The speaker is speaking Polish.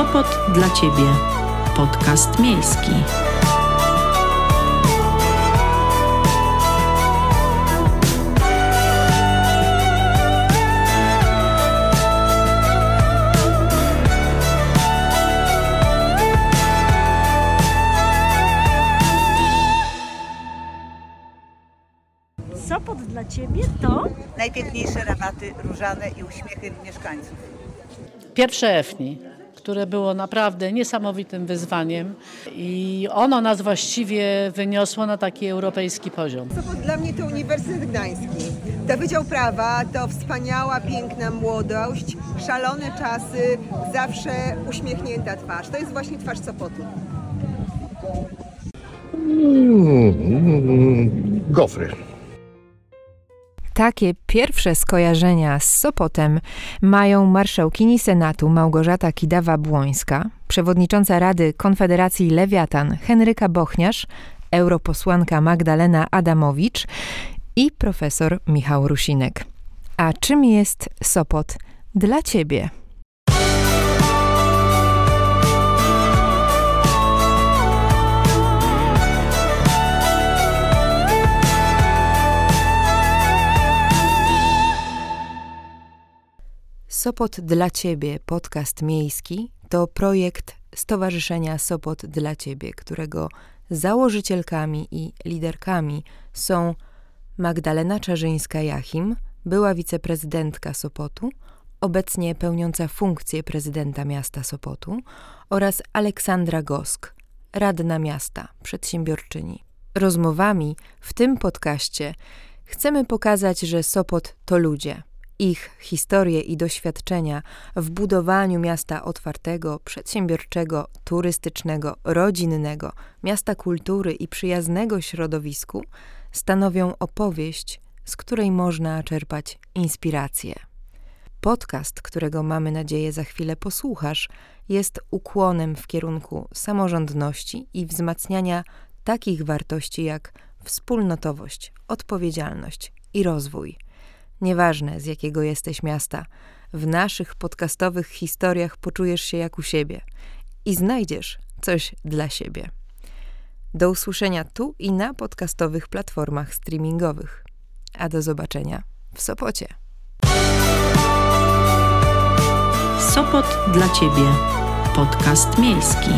Sopot dla Ciebie. Podcast miejski. Sopot dla Ciebie to? najpiękniejsze rabaty różane i uśmiechy mieszkańców. Pierwsze EFNI, które było naprawdę niesamowitym wyzwaniem i ono nas właściwie wyniosło na taki europejski poziom. Sopot dla mnie to Uniwersytet Gdański. To Wydział Prawa to wspaniała, piękna młodość, szalone czasy, zawsze uśmiechnięta twarz. To jest właśnie twarz Sopotu. Gofry. Takie pierwsze skojarzenia z Sopotem mają marszałkini Senatu Małgorzata Kidawa-Błońska, przewodnicząca Rady Konfederacji Lewiatan Henryka Bochniarz, europosłanka Magdalena Adamowicz i profesor Michał Rusinek. A czym jest Sopot dla ciebie? Sopot dla Ciebie, podcast miejski, to projekt Stowarzyszenia Sopot dla Ciebie, którego założycielkami i liderkami są Magdalena Czarzyńska-Jachim, była wiceprezydentka Sopotu, obecnie pełniąca funkcję prezydenta miasta Sopotu, oraz Aleksandra Gosk, radna miasta, przedsiębiorczyni. Rozmowami w tym podcaście chcemy pokazać, że Sopot to ludzie – ich historie i doświadczenia w budowaniu miasta otwartego, przedsiębiorczego, turystycznego, rodzinnego, miasta kultury i przyjaznego środowisku stanowią opowieść, z której można czerpać inspirację. Podcast, którego mamy nadzieję za chwilę posłuchasz, jest ukłonem w kierunku samorządności i wzmacniania takich wartości jak wspólnotowość, odpowiedzialność i rozwój – Nieważne z jakiego jesteś miasta, w naszych podcastowych historiach poczujesz się jak u siebie i znajdziesz coś dla siebie. Do usłyszenia tu i na podcastowych platformach streamingowych. A do zobaczenia w Sopocie. Sopot dla Ciebie. Podcast miejski.